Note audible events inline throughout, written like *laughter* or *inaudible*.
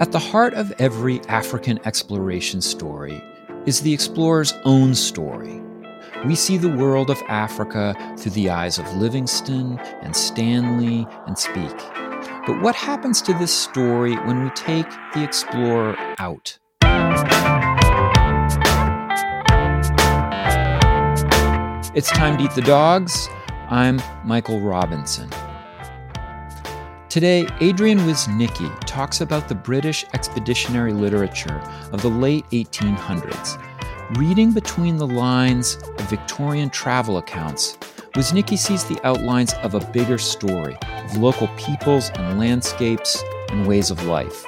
At the heart of every African exploration story is the explorer's own story. We see the world of Africa through the eyes of Livingstone and Stanley and Speke. But what happens to this story when we take the explorer out? It's time to eat the dogs. I'm Michael Robinson. Today, Adrian Wisnicki talks about the British expeditionary literature of the late 1800s. Reading between the lines of Victorian travel accounts, Wisnicki sees the outlines of a bigger story of local peoples and landscapes and ways of life.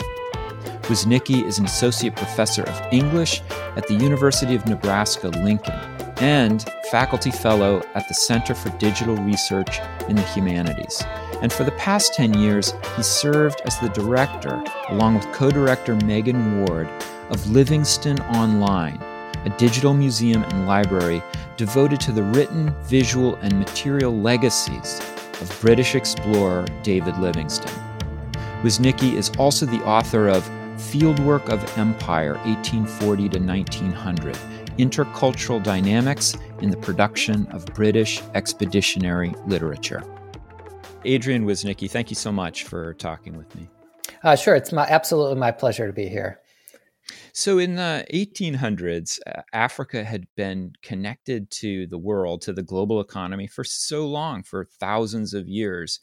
Wisnicki is an associate professor of English at the University of Nebraska Lincoln and faculty fellow at the Center for Digital Research in the Humanities. And for the past 10 years, he served as the director, along with co director Megan Ward, of Livingstone Online, a digital museum and library devoted to the written, visual, and material legacies of British explorer David Livingstone. Wisnicki is also the author of Fieldwork of Empire, 1840 to 1900 Intercultural Dynamics in the Production of British Expeditionary Literature. Adrian Wisnicki, thank you so much for talking with me. Uh, sure, it's my absolutely my pleasure to be here. So, in the 1800s, uh, Africa had been connected to the world, to the global economy for so long, for thousands of years.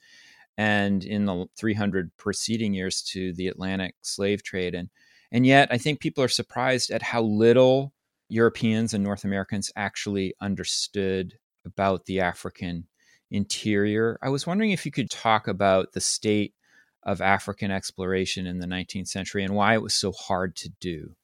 And in the 300 preceding years to the Atlantic slave trade. And, and yet, I think people are surprised at how little Europeans and North Americans actually understood about the African interior. I was wondering if you could talk about the state of African exploration in the 19th century and why it was so hard to do.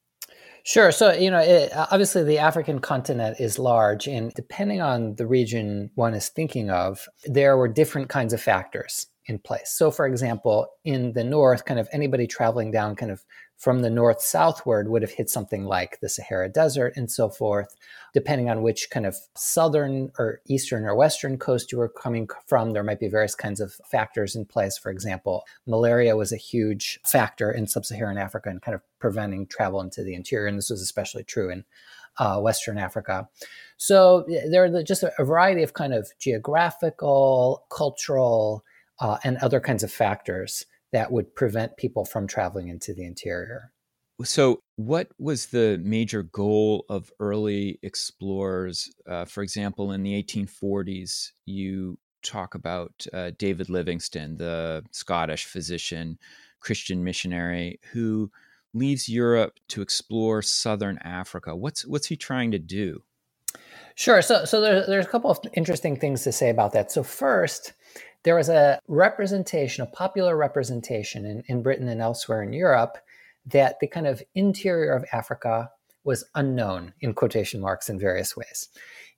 Sure. So, you know, it, obviously the African continent is large, and depending on the region one is thinking of, there were different kinds of factors in place. So, for example, in the north, kind of anybody traveling down kind of from the north southward would have hit something like the Sahara Desert and so forth. Depending on which kind of southern or eastern or western coast you were coming from, there might be various kinds of factors in place. For example, malaria was a huge factor in sub Saharan Africa and kind of preventing travel into the interior. And this was especially true in uh, Western Africa. So there are just a variety of kind of geographical, cultural, uh, and other kinds of factors that would prevent people from traveling into the interior. So, what was the major goal of early explorers? Uh, for example, in the 1840s, you talk about uh, David Livingstone, the Scottish physician, Christian missionary, who leaves Europe to explore southern Africa. What's what's he trying to do? Sure. So, so there, there's a couple of interesting things to say about that. So, first, there was a representation, a popular representation in, in Britain and elsewhere in Europe, that the kind of interior of Africa was unknown in quotation marks in various ways.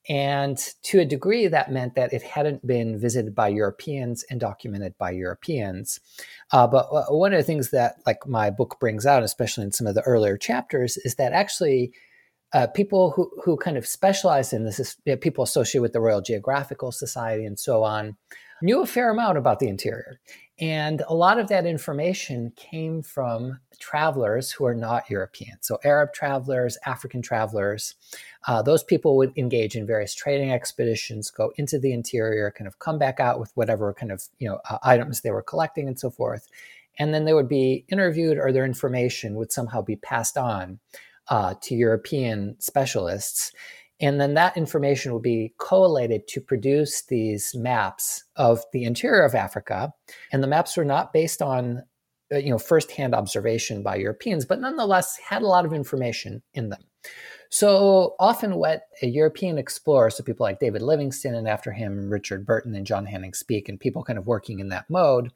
And to a degree, that meant that it hadn't been visited by Europeans and documented by Europeans. Uh, but one of the things that, like my book brings out, especially in some of the earlier chapters, is that actually uh, people who, who kind of specialize in this, is, you know, people associated with the Royal Geographical Society and so on, knew a fair amount about the interior. And a lot of that information came from travelers who are not European. So, Arab travelers, African travelers, uh, those people would engage in various trading expeditions, go into the interior, kind of come back out with whatever kind of you know uh, items they were collecting and so forth. And then they would be interviewed or their information would somehow be passed on uh, to European specialists. And then that information will be collated to produce these maps of the interior of Africa. And the maps were not based on uh, you know firsthand observation by Europeans, but nonetheless had a lot of information in them. So often, what a European explorer, so people like David Livingstone and after him Richard Burton and John Hanning Speke, and people kind of working in that mode,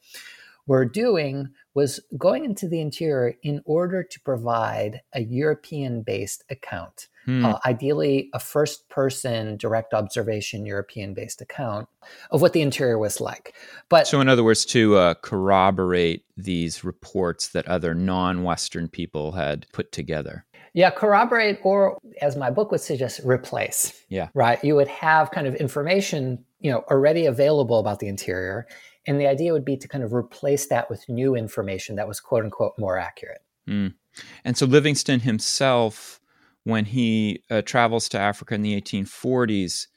were doing was going into the interior in order to provide a European based account. Hmm. Uh, ideally, a first person direct observation European based account of what the interior was like. But so, in other words, to uh, corroborate these reports that other non Western people had put together. Yeah, corroborate, or as my book would suggest, replace. Yeah. Right. You would have kind of information, you know, already available about the interior and the idea would be to kind of replace that with new information that was quote unquote more accurate. Mm. And so Livingstone himself, when he uh, travels to Africa in the 1840s,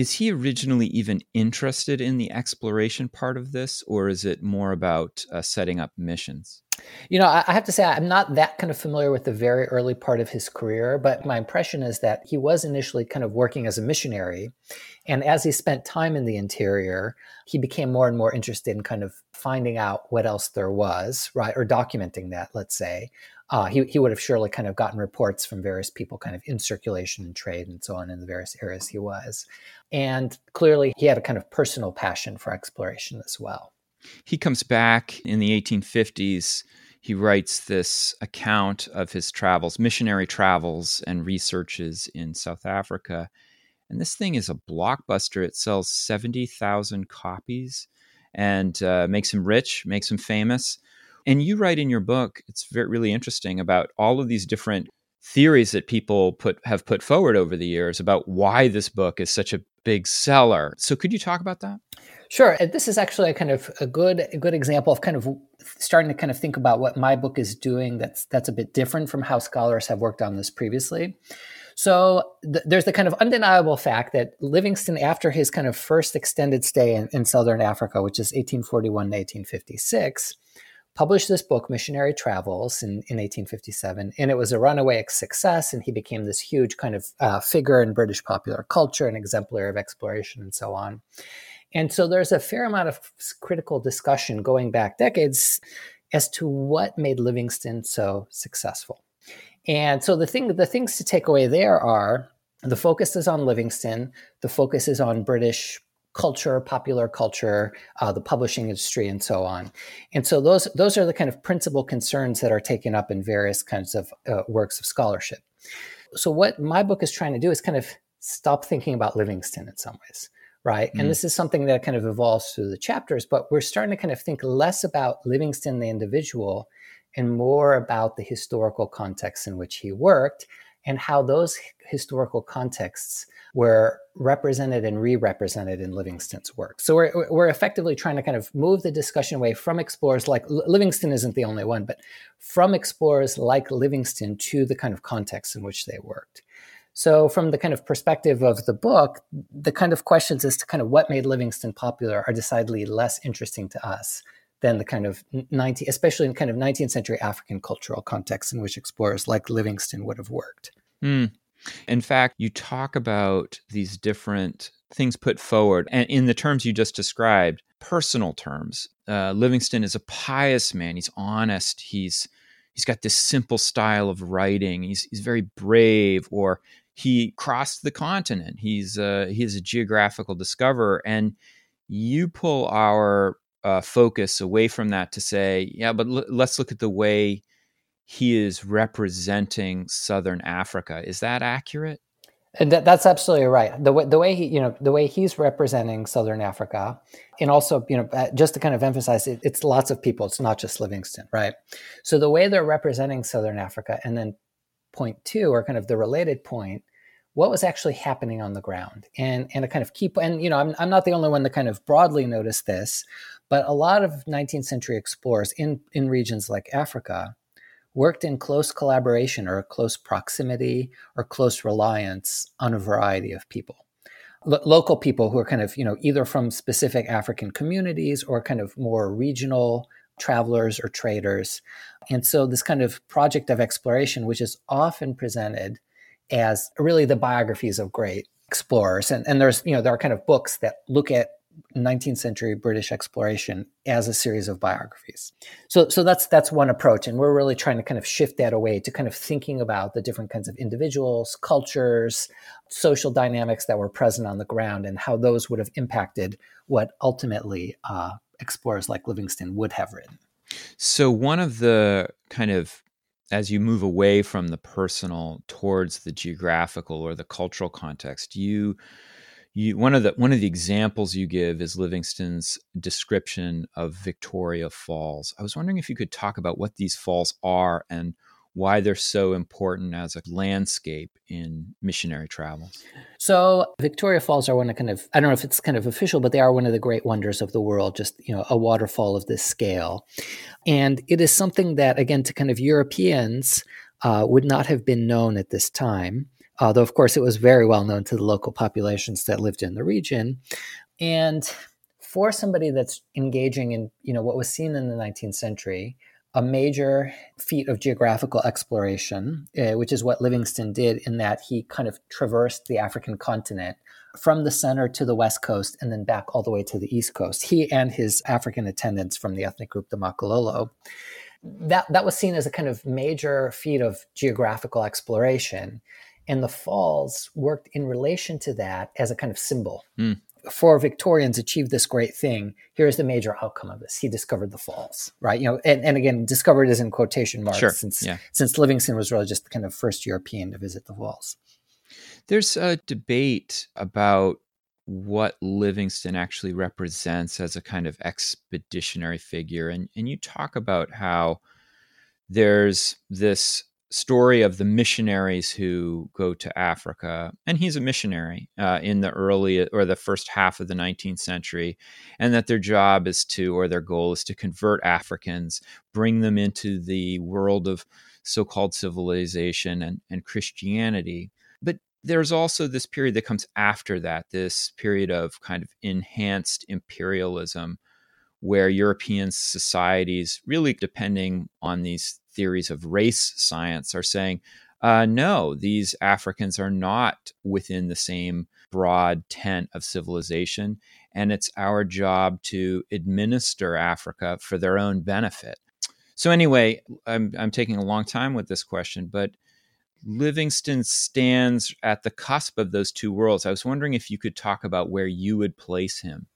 is he originally even interested in the exploration part of this, or is it more about uh, setting up missions? You know, I have to say, I'm not that kind of familiar with the very early part of his career, but my impression is that he was initially kind of working as a missionary. And as he spent time in the interior, he became more and more interested in kind of finding out what else there was, right? Or documenting that, let's say. Uh, he, he would have surely kind of gotten reports from various people kind of in circulation and trade and so on in the various areas he was. And clearly, he had a kind of personal passion for exploration as well. He comes back in the 1850s. He writes this account of his travels, missionary travels and researches in South Africa. And this thing is a blockbuster. It sells 70,000 copies and uh, makes him rich, makes him famous. And you write in your book, it's very, really interesting about all of these different theories that people put have put forward over the years about why this book is such a big seller. So could you talk about that? Sure. This is actually a kind of a good a good example of kind of starting to kind of think about what my book is doing that's that's a bit different from how scholars have worked on this previously. So th- there's the kind of undeniable fact that Livingstone, after his kind of first extended stay in, in southern Africa, which is 1841 to 1856, published this book, Missionary Travels, in, in 1857. And it was a runaway success. And he became this huge kind of uh, figure in British popular culture, an exemplar of exploration, and so on. And so there's a fair amount of critical discussion going back decades as to what made Livingstone so successful. And so the thing, the things to take away there are the focus is on Livingstone, the focus is on British culture, popular culture, uh, the publishing industry, and so on. And so those those are the kind of principal concerns that are taken up in various kinds of uh, works of scholarship. So what my book is trying to do is kind of stop thinking about Livingstone in some ways, right? Mm. And this is something that kind of evolves through the chapters, but we're starting to kind of think less about Livingstone the individual and more about the historical context in which he worked and how those historical contexts were represented and re-represented in Livingstone's work. So we're, we're effectively trying to kind of move the discussion away from explorers like Livingstone isn't the only one, but from explorers like Livingstone to the kind of context in which they worked. So from the kind of perspective of the book, the kind of questions as to kind of what made Livingstone popular are decidedly less interesting to us than the kind of 19, especially in kind of 19th century African cultural context in which explorers like Livingstone would have worked. Mm. In fact, you talk about these different things put forward, and in the terms you just described, personal terms. Uh, Livingstone is a pious man. He's honest. He's he's got this simple style of writing. He's he's very brave. Or he crossed the continent. He's uh, he's a geographical discoverer, and you pull our uh, focus away from that to say, yeah, but l- let's look at the way he is representing Southern Africa. Is that accurate? And that, that's absolutely right. The way, the way he, you know, the way he's representing Southern Africa, and also, you know, uh, just to kind of emphasize, it, it's lots of people. It's not just Livingstone, right? So the way they're representing Southern Africa, and then point two, or kind of the related point, what was actually happening on the ground, and and a kind of keep, and you know, I'm I'm not the only one that kind of broadly noticed this, but a lot of 19th century explorers in in regions like Africa worked in close collaboration or close proximity or close reliance on a variety of people. L- local people who are kind of, you know, either from specific African communities or kind of more regional travelers or traders. And so this kind of project of exploration, which is often presented as really the biographies of great explorers. And, and there's, you know, there are kind of books that look at 19th century British exploration as a series of biographies. So, so that's that's one approach, and we're really trying to kind of shift that away to kind of thinking about the different kinds of individuals, cultures, social dynamics that were present on the ground, and how those would have impacted what ultimately uh, explorers like Livingstone would have written. So, one of the kind of as you move away from the personal towards the geographical or the cultural context, you you, one of the one of the examples you give is Livingstone's description of Victoria Falls. I was wondering if you could talk about what these falls are and why they're so important as a landscape in missionary travels. So Victoria Falls are one of kind of I don't know if it's kind of official, but they are one of the great wonders of the world. Just you know, a waterfall of this scale, and it is something that again to kind of Europeans uh, would not have been known at this time. Although of course it was very well known to the local populations that lived in the region, and for somebody that's engaging in you know what was seen in the 19th century a major feat of geographical exploration, uh, which is what Livingstone did in that he kind of traversed the African continent from the center to the west coast and then back all the way to the east coast. He and his African attendants from the ethnic group the Makololo. That, that was seen as a kind of major feat of geographical exploration. And the falls worked in relation to that as a kind of symbol. Mm for Victorians achieved this great thing. Here's the major outcome of this. He discovered the falls, right? You know, and, and again, discovered is in quotation marks sure. since yeah. since Livingstone was really just the kind of first European to visit the falls. There's a debate about what Livingstone actually represents as a kind of expeditionary figure. And, and you talk about how there's this story of the missionaries who go to Africa, and he's a missionary uh, in the early or the first half of the 19th century, and that their job is to, or their goal is to convert Africans, bring them into the world of so called civilization and, and Christianity. But there's also this period that comes after that, this period of kind of enhanced imperialism where European societies, really depending on these theories of race science, are saying, uh, no, these Africans are not within the same broad tent of civilization, and it's our job to administer Africa for their own benefit. So, anyway, I'm, I'm taking a long time with this question, but Livingstone stands at the cusp of those two worlds. I was wondering if you could talk about where you would place him.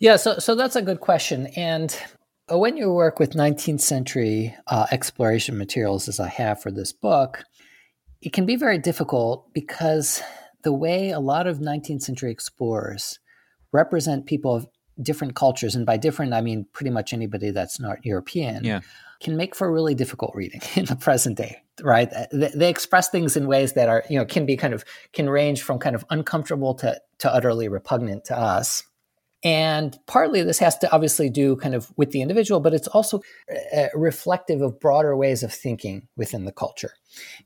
Yeah, so so that's a good question. And when you work with 19th century uh, exploration materials, as I have for this book, it can be very difficult because the way a lot of 19th century explorers represent people of different cultures, and by different I mean pretty much anybody that's not European, yeah. can make for really difficult reading *laughs* in the present day. Right? They, they express things in ways that are you know can be kind of can range from kind of uncomfortable to to utterly repugnant to us and partly this has to obviously do kind of with the individual, but it's also uh, reflective of broader ways of thinking within the culture.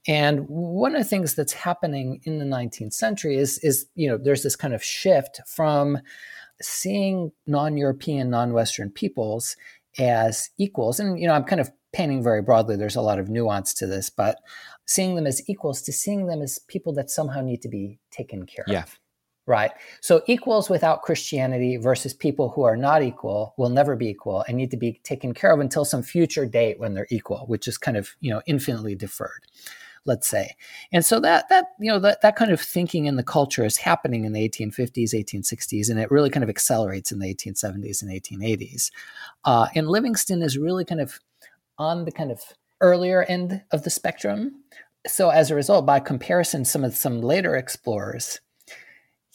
And one of the things that's happening in the 19th century is, is you know, there's this kind of shift from seeing non-European, non-Western peoples as equals. And, you know, I'm kind of painting very broadly. There's a lot of nuance to this, but seeing them as equals to seeing them as people that somehow need to be taken care yeah. of right? So equals without Christianity versus people who are not equal will never be equal and need to be taken care of until some future date when they're equal, which is kind of, you know, infinitely deferred, let's say. And so that that, you know, that, that kind of thinking in the culture is happening in the 1850s, 1860s, and it really kind of accelerates in the 1870s and 1880s. Uh, and Livingstone is really kind of on the kind of earlier end of the spectrum. So as a result, by comparison, some of some later explorers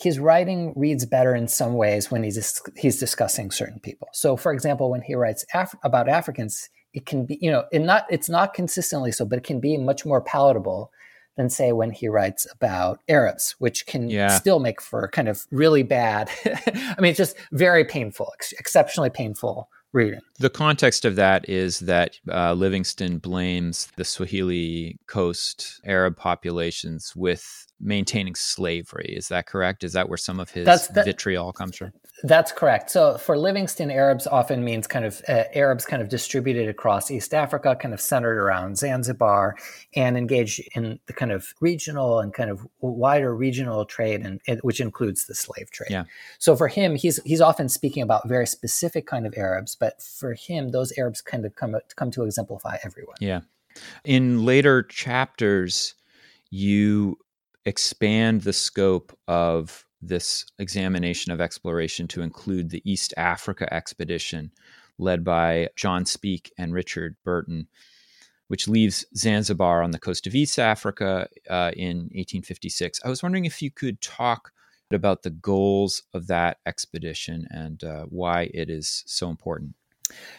his writing reads better in some ways when he's he's discussing certain people. So, for example, when he writes Af- about Africans, it can be you know it not it's not consistently so, but it can be much more palatable than say when he writes about Arabs, which can yeah. still make for kind of really bad. *laughs* I mean, it's just very painful, ex- exceptionally painful reading. The context of that is that uh, Livingstone blames the Swahili coast Arab populations with maintaining slavery. Is that correct? Is that where some of his that, vitriol comes from? That's correct. So for Livingstone, Arabs often means kind of uh, Arabs kind of distributed across East Africa, kind of centered around Zanzibar, and engaged in the kind of regional and kind of wider regional trade, and, and which includes the slave trade. Yeah. So for him, he's he's often speaking about very specific kind of Arabs, but for him, those Arabs kind of come come to exemplify everyone. Yeah. In later chapters, you expand the scope of this examination of exploration to include the East Africa expedition led by John Speke and Richard Burton, which leaves Zanzibar on the coast of East Africa uh, in 1856. I was wondering if you could talk about the goals of that expedition and uh, why it is so important.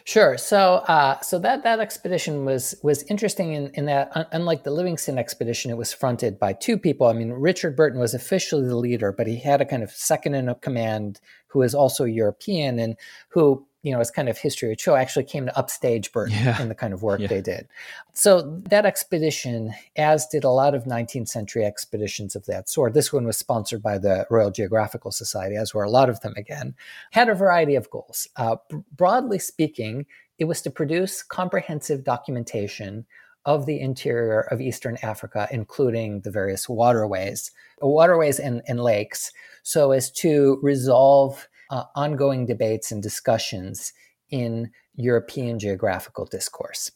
Sure. So, uh, so that that expedition was was interesting in, in that, un- unlike the Livingstone expedition, it was fronted by two people. I mean, Richard Burton was officially the leader, but he had a kind of second in command who is also European and who you know, as kind of history would show, actually came to upstage Burton yeah. in the kind of work yeah. they did. So that expedition, as did a lot of 19th century expeditions of that sort, this one was sponsored by the Royal Geographical Society, as were a lot of them again, had a variety of goals. Uh, broadly speaking, it was to produce comprehensive documentation of the interior of Eastern Africa, including the various waterways, waterways and, and lakes, so as to resolve uh, ongoing debates and discussions in European geographical discourse.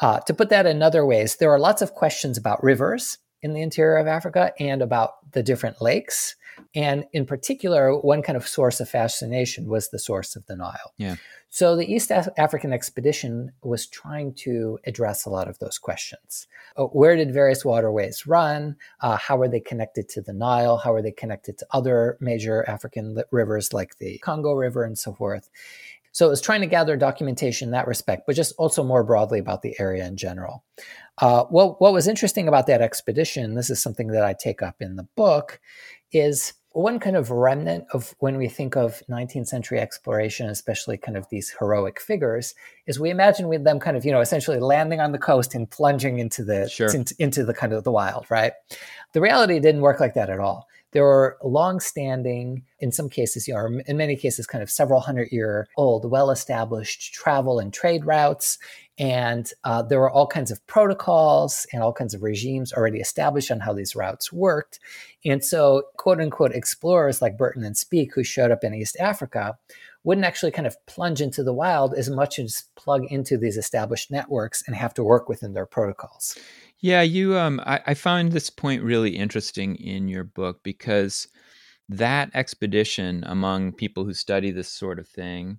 Uh, to put that in other ways, there are lots of questions about rivers in the interior of Africa and about the different lakes. And in particular, one kind of source of fascination was the source of the Nile. Yeah. So the East African expedition was trying to address a lot of those questions. Uh, where did various waterways run? Uh, how were they connected to the Nile? How were they connected to other major African rivers like the Congo River and so forth? So it was trying to gather documentation in that respect, but just also more broadly about the area in general. Uh, well, what was interesting about that expedition, this is something that I take up in the book, is one kind of remnant of when we think of 19th century exploration, especially kind of these heroic figures, is we imagine with them kind of, you know, essentially landing on the coast and plunging into the sure. into, into the kind of the wild, right? The reality didn't work like that at all. There were long-standing, in some cases, you know, in many cases, kind of several hundred year old, well-established travel and trade routes and uh, there were all kinds of protocols and all kinds of regimes already established on how these routes worked. And so, quote unquote, explorers like Burton and Speke, who showed up in East Africa, wouldn't actually kind of plunge into the wild as much as plug into these established networks and have to work within their protocols. Yeah, you. Um, I, I found this point really interesting in your book because that expedition among people who study this sort of thing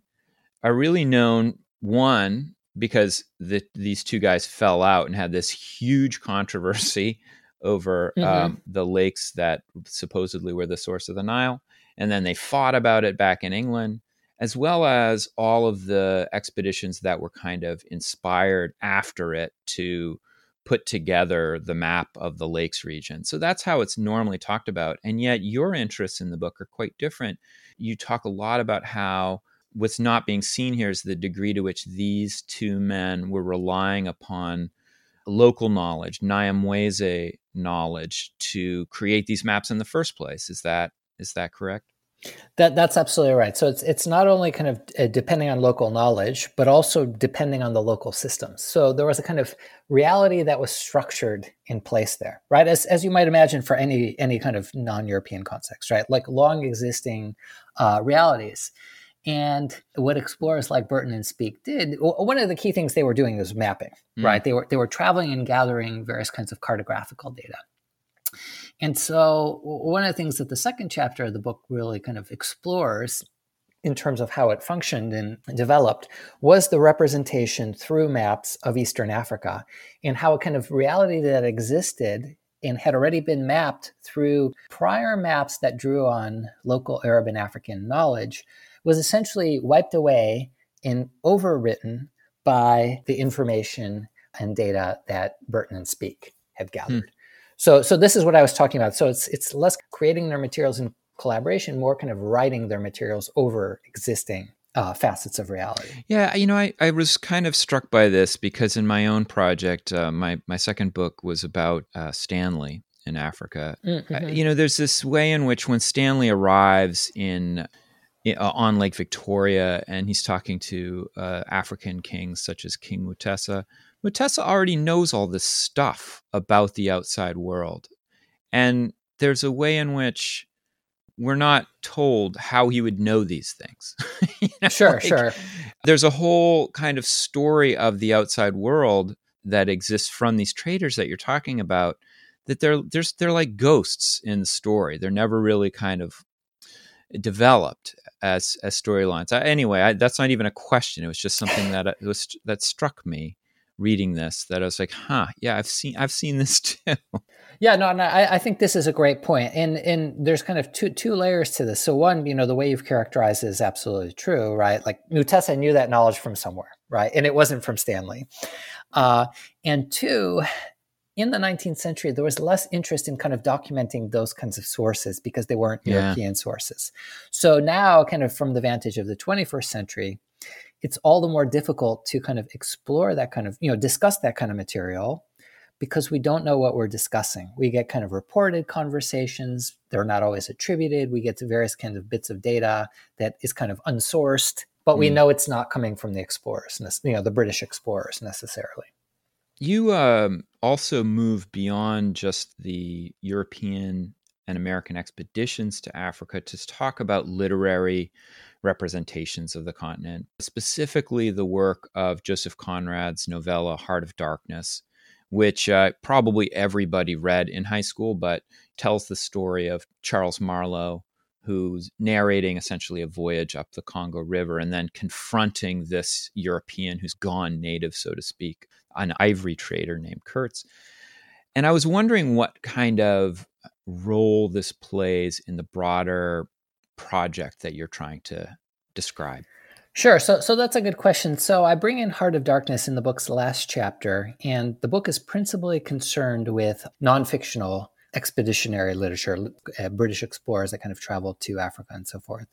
are really known one because the, these two guys fell out and had this huge controversy *laughs* over mm-hmm. um, the lakes that supposedly were the source of the Nile. And then they fought about it back in England, as well as all of the expeditions that were kind of inspired after it to put together the map of the lakes region. So that's how it's normally talked about. And yet your interests in the book are quite different. You talk a lot about how what's not being seen here is the degree to which these two men were relying upon local knowledge, Nyamwezi knowledge, to create these maps in the first place. Is that is that correct? That that's absolutely right. So it's it's not only kind of uh, depending on local knowledge, but also depending on the local systems. So there was a kind of reality that was structured in place there, right? As as you might imagine for any any kind of non-European context, right? Like long existing uh, realities. And what explorers like Burton and Speke did, one of the key things they were doing was mapping, mm. right? They were they were traveling and gathering various kinds of cartographical data. And so one of the things that the second chapter of the book really kind of explores in terms of how it functioned and developed was the representation through maps of Eastern Africa and how a kind of reality that existed and had already been mapped through prior maps that drew on local Arab and African knowledge was essentially wiped away and overwritten by the information and data that Burton and Speke had hmm. gathered. Hmm. So, so this is what I was talking about. So it's it's less creating their materials in collaboration, more kind of writing their materials over existing uh, facets of reality. Yeah, you know, I, I was kind of struck by this because in my own project, uh, my my second book was about uh, Stanley in Africa. Mm-hmm. you know, there's this way in which when Stanley arrives in uh, on Lake Victoria, and he's talking to uh, African kings such as King Mutesa. Mutesa already knows all this stuff about the outside world, and there's a way in which we're not told how he would know these things. *laughs* you know, sure, like, sure. There's a whole kind of story of the outside world that exists from these traders that you're talking about. That they're there's they're like ghosts in the story. They're never really kind of developed as as storylines. Anyway, I, that's not even a question. It was just something that uh, was that struck me reading this. That I was like, huh, yeah, I've seen I've seen this *laughs* too. Yeah, no, no I, I, think this is a great point. point, and and there's kind of two two layers to this. So one, you know, the way you've characterized is absolutely true, right? Like Mutesa knew that knowledge from somewhere, right, and it wasn't from Stanley. Uh, and two, in the 19th century, there was less interest in kind of documenting those kinds of sources because they weren't yeah. European sources. So now, kind of from the vantage of the 21st century, it's all the more difficult to kind of explore that kind of, you know, discuss that kind of material because we don't know what we're discussing. We get kind of reported conversations, they're not always attributed. We get to various kinds of bits of data that is kind of unsourced, but mm. we know it's not coming from the explorers, you know, the British explorers necessarily. You um, also move beyond just the European and American expeditions to Africa to talk about literary representations of the continent, specifically the work of Joseph Conrad's novella Heart of Darkness, which uh, probably everybody read in high school, but tells the story of Charles Marlow, who's narrating essentially a voyage up the Congo River and then confronting this European who's gone native, so to speak, an ivory trader named Kurtz. And I was wondering what kind of role this plays in the broader project that you're trying to describe. Sure. So, so that's a good question. So, I bring in Heart of Darkness in the book's last chapter, and the book is principally concerned with non-fictional expeditionary literature, uh, British explorers that kind of traveled to Africa and so forth.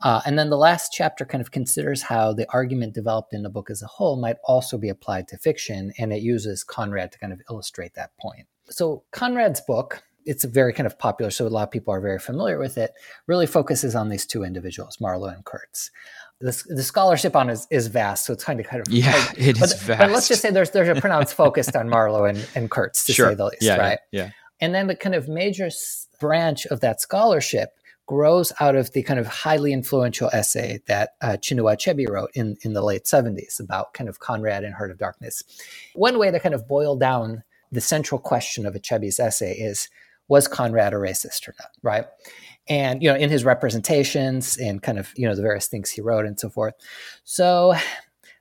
Uh, and then the last chapter kind of considers how the argument developed in the book as a whole might also be applied to fiction, and it uses Conrad to kind of illustrate that point. So, Conrad's book, it's a very kind of popular, so a lot of people are very familiar with it, really focuses on these two individuals, Marlow and Kurtz the, the scholarship on is, is vast, so it's kind of kind of yeah, hard. it but, is vast. But let's just say there's there's a pronounced focus on Marlow and, and Kurtz to sure. say the least, yeah, right? Yeah, yeah. And then the kind of major branch of that scholarship grows out of the kind of highly influential essay that uh, Chinua Achebe wrote in, in the late 70s about kind of Conrad and Heart of Darkness. One way to kind of boil down the central question of Achebe's essay is was Conrad a racist or not, right? and you know in his representations and kind of you know the various things he wrote and so forth. So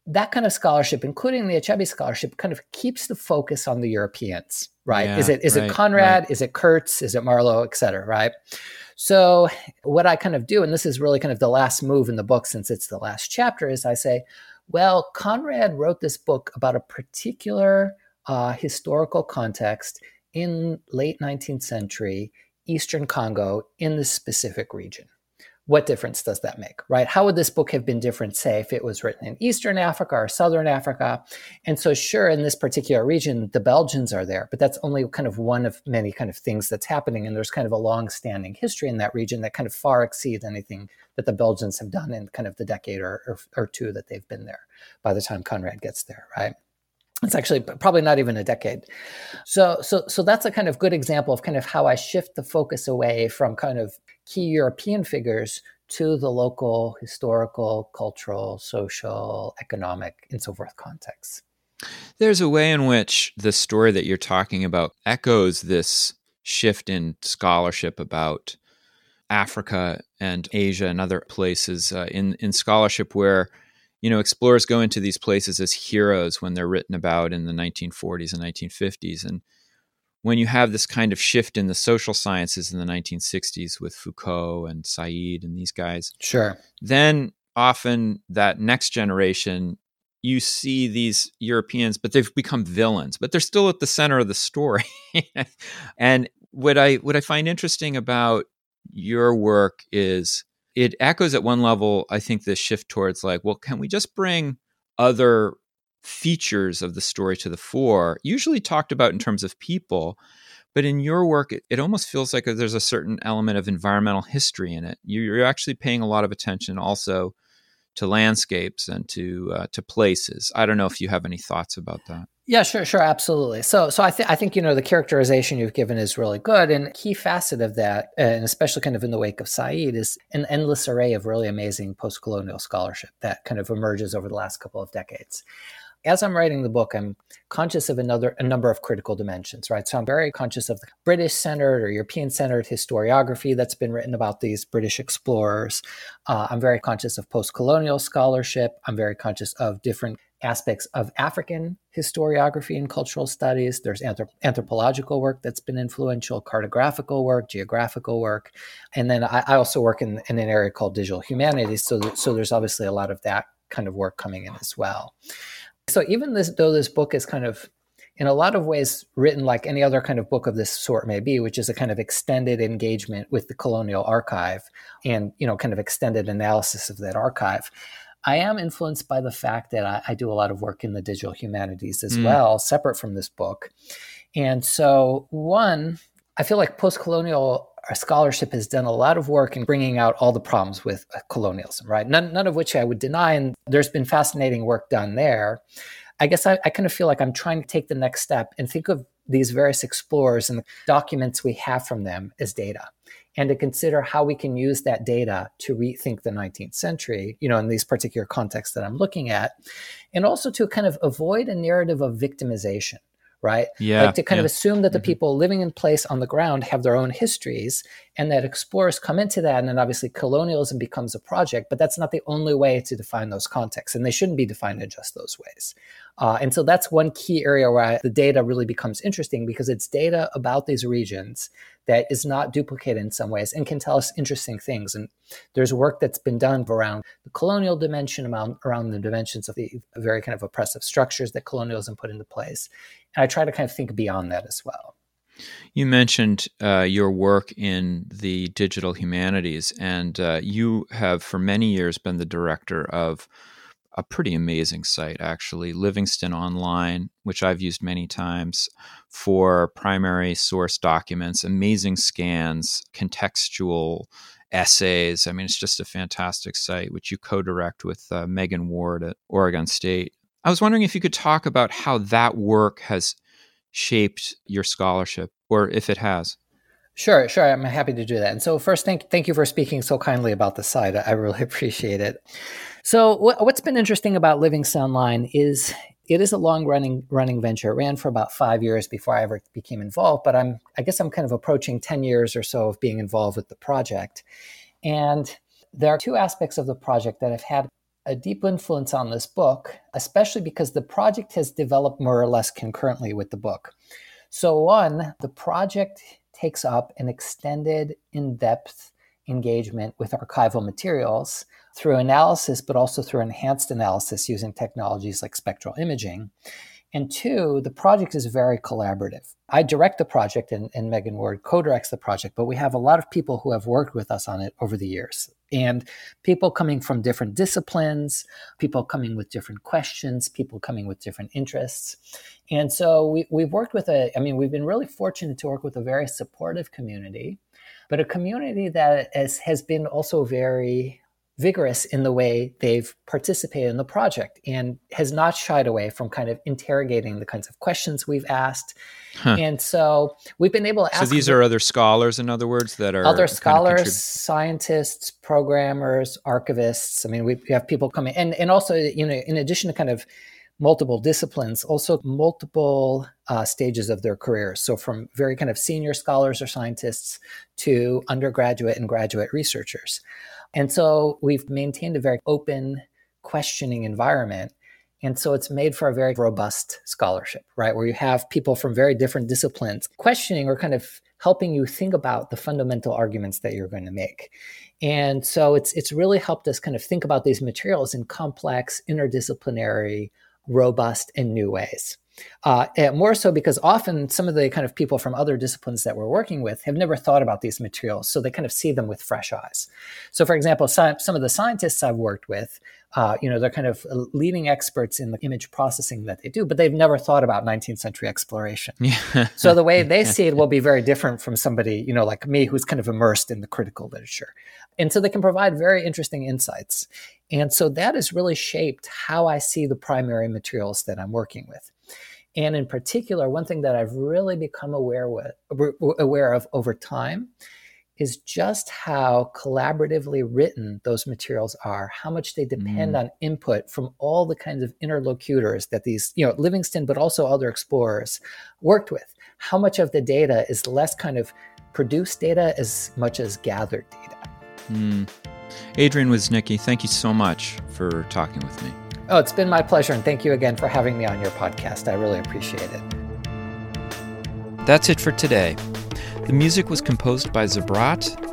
that kind of scholarship including the achebe scholarship kind of keeps the focus on the europeans right? Yeah, is it is right, it conrad? Right. is it kurtz? Is it marlow et cetera right? So what i kind of do and this is really kind of the last move in the book since it's the last chapter is i say well conrad wrote this book about a particular uh, historical context in late 19th century Eastern Congo in this specific region. What difference does that make, right? How would this book have been different, say, if it was written in Eastern Africa or Southern Africa? And so, sure, in this particular region, the Belgians are there, but that's only kind of one of many kind of things that's happening. And there's kind of a long standing history in that region that kind of far exceeds anything that the Belgians have done in kind of the decade or, or, or two that they've been there by the time Conrad gets there, right? It's actually probably not even a decade. So so so that's a kind of good example of kind of how i shift the focus away from kind of key european figures to the local historical cultural social economic and so forth contexts. There's a way in which the story that you're talking about echoes this shift in scholarship about africa and asia and other places uh, in in scholarship where you know, explorers go into these places as heroes when they're written about in the 1940s and 1950s. And when you have this kind of shift in the social sciences in the 1960s with Foucault and Said and these guys, sure, then often that next generation, you see these Europeans, but they've become villains, but they're still at the center of the story. *laughs* and what I what I find interesting about your work is it echoes at one level, I think, this shift towards like, well, can we just bring other features of the story to the fore, usually talked about in terms of people. But in your work, it, it almost feels like there's a certain element of environmental history in it. You're actually paying a lot of attention also to landscapes and to uh, to places. I don't know if you have any thoughts about that. Yeah, sure, sure, absolutely. So, so I think I think you know the characterization you've given is really good, and a key facet of that, and especially kind of in the wake of Said, is an endless array of really amazing post-colonial scholarship that kind of emerges over the last couple of decades as I'm writing the book, I'm conscious of another a number of critical dimensions, right? So I'm very conscious of the British centered or European centered historiography that's been written about these British explorers. Uh, I'm very conscious of post colonial scholarship. I'm very conscious of different aspects of African historiography and cultural studies. There's anthrop- anthropological work that's been influential, cartographical work, geographical work. And then I, I also work in, in, an area called digital humanities. So, so there's obviously a lot of that kind of work coming in as well. So even this, though this book is kind of in a lot of ways written like any other kind of book of this sort may be, which is a kind of extended engagement with the colonial archive and you know kind of extended analysis of that archive. I am influenced by the fact that I, I do a lot of work in the digital humanities as mm. well, separate from this book. And so, one, I feel like post colonial scholarship has done a lot of work in bringing out all the problems with uh, colonialism, right? None, none of which I would deny. And there's been fascinating work done there. I guess I, I kind of feel like I'm trying to take the next step and think of these various explorers and the documents we have from them as data and to consider how we can use that data to rethink the 19th century, you know, in these particular contexts that I'm looking at, and also to kind of avoid a narrative of victimization right? Yeah. Like to kind yeah. of assume that the mm-hmm. people living in place on the ground have their own histories and that explorers come into that. And then obviously colonialism becomes a project, but that's not the only way to define those contexts. And they shouldn't be defined in just those ways. Uh, and so that's one key area where I, the data really becomes interesting because it's data about these regions that is not duplicated in some ways and can tell us interesting things. And there's work that's been done around the colonial dimension, around, around the dimensions of the very kind of oppressive structures that colonialism put into place. And I try to kind of think beyond that as well. You mentioned uh, your work in the digital humanities, and uh, you have for many years been the director of a pretty amazing site, actually, Livingstone Online, which I've used many times for primary source documents, amazing scans, contextual essays. I mean, it's just a fantastic site, which you co direct with uh, Megan Ward at Oregon State. I was wondering if you could talk about how that work has shaped your scholarship, or if it has. Sure, sure. I'm happy to do that. And so, first, thank thank you for speaking so kindly about the site. I really *laughs* appreciate it. So, what, what's been interesting about Livingstone Online is it is a long running running venture. It ran for about five years before I ever became involved. But I'm I guess I'm kind of approaching ten years or so of being involved with the project. And there are two aspects of the project that have had a deep influence on this book, especially because the project has developed more or less concurrently with the book. So, one, the project takes up an extended, in depth engagement with archival materials through analysis, but also through enhanced analysis using technologies like spectral imaging. And two, the project is very collaborative. I direct the project and, and Megan Ward co-directs the project, but we have a lot of people who have worked with us on it over the years. And people coming from different disciplines, people coming with different questions, people coming with different interests. And so we, we've worked with a, I mean, we've been really fortunate to work with a very supportive community, but a community that has, has been also very vigorous in the way they've participated in the project and has not shied away from kind of interrogating the kinds of questions we've asked. Huh. And so we've been able to ask. So these are other scholars, in other words, that are other scholars, contrib- scientists, programmers, archivists. I mean, we have people coming, and and also, you know, in addition to kind of multiple disciplines, also multiple uh, stages of their careers. So, from very kind of senior scholars or scientists to undergraduate and graduate researchers. And so we've maintained a very open, questioning environment. And so it's made for a very robust scholarship, right? Where you have people from very different disciplines questioning or kind of helping you think about the fundamental arguments that you're going to make. And so it's it's really helped us kind of think about these materials in complex, interdisciplinary, robust, and new ways. Uh, more so because often some of the kind of people from other disciplines that we're working with have never thought about these materials, so they kind of see them with fresh eyes. So, for example, some, some of the scientists I've worked with, uh, you know, they're kind of leading experts in the image processing that they do, but they've never thought about 19th century exploration. Yeah. so the way *laughs* they see it will be very different from somebody, you know, like me, who's kind of immersed in the critical literature. And so they can provide very interesting insights. And so that has really shaped how I see the primary materials that I'm working with. And in particular, one thing that I've really become aware with aware of over time is just how collaboratively written those materials are, how much they depend mm. on input from all the kinds of interlocutors that these, you know, Livingstone, but also other explorers worked with. How much of the data is less kind of produced data as much as gathered data. Mm. Adrian Wisnicki, thank you so much for talking with me. Oh, it's been my pleasure. And thank you again for having me on your podcast. I really appreciate it. That's it for today. The music was composed by Zabrat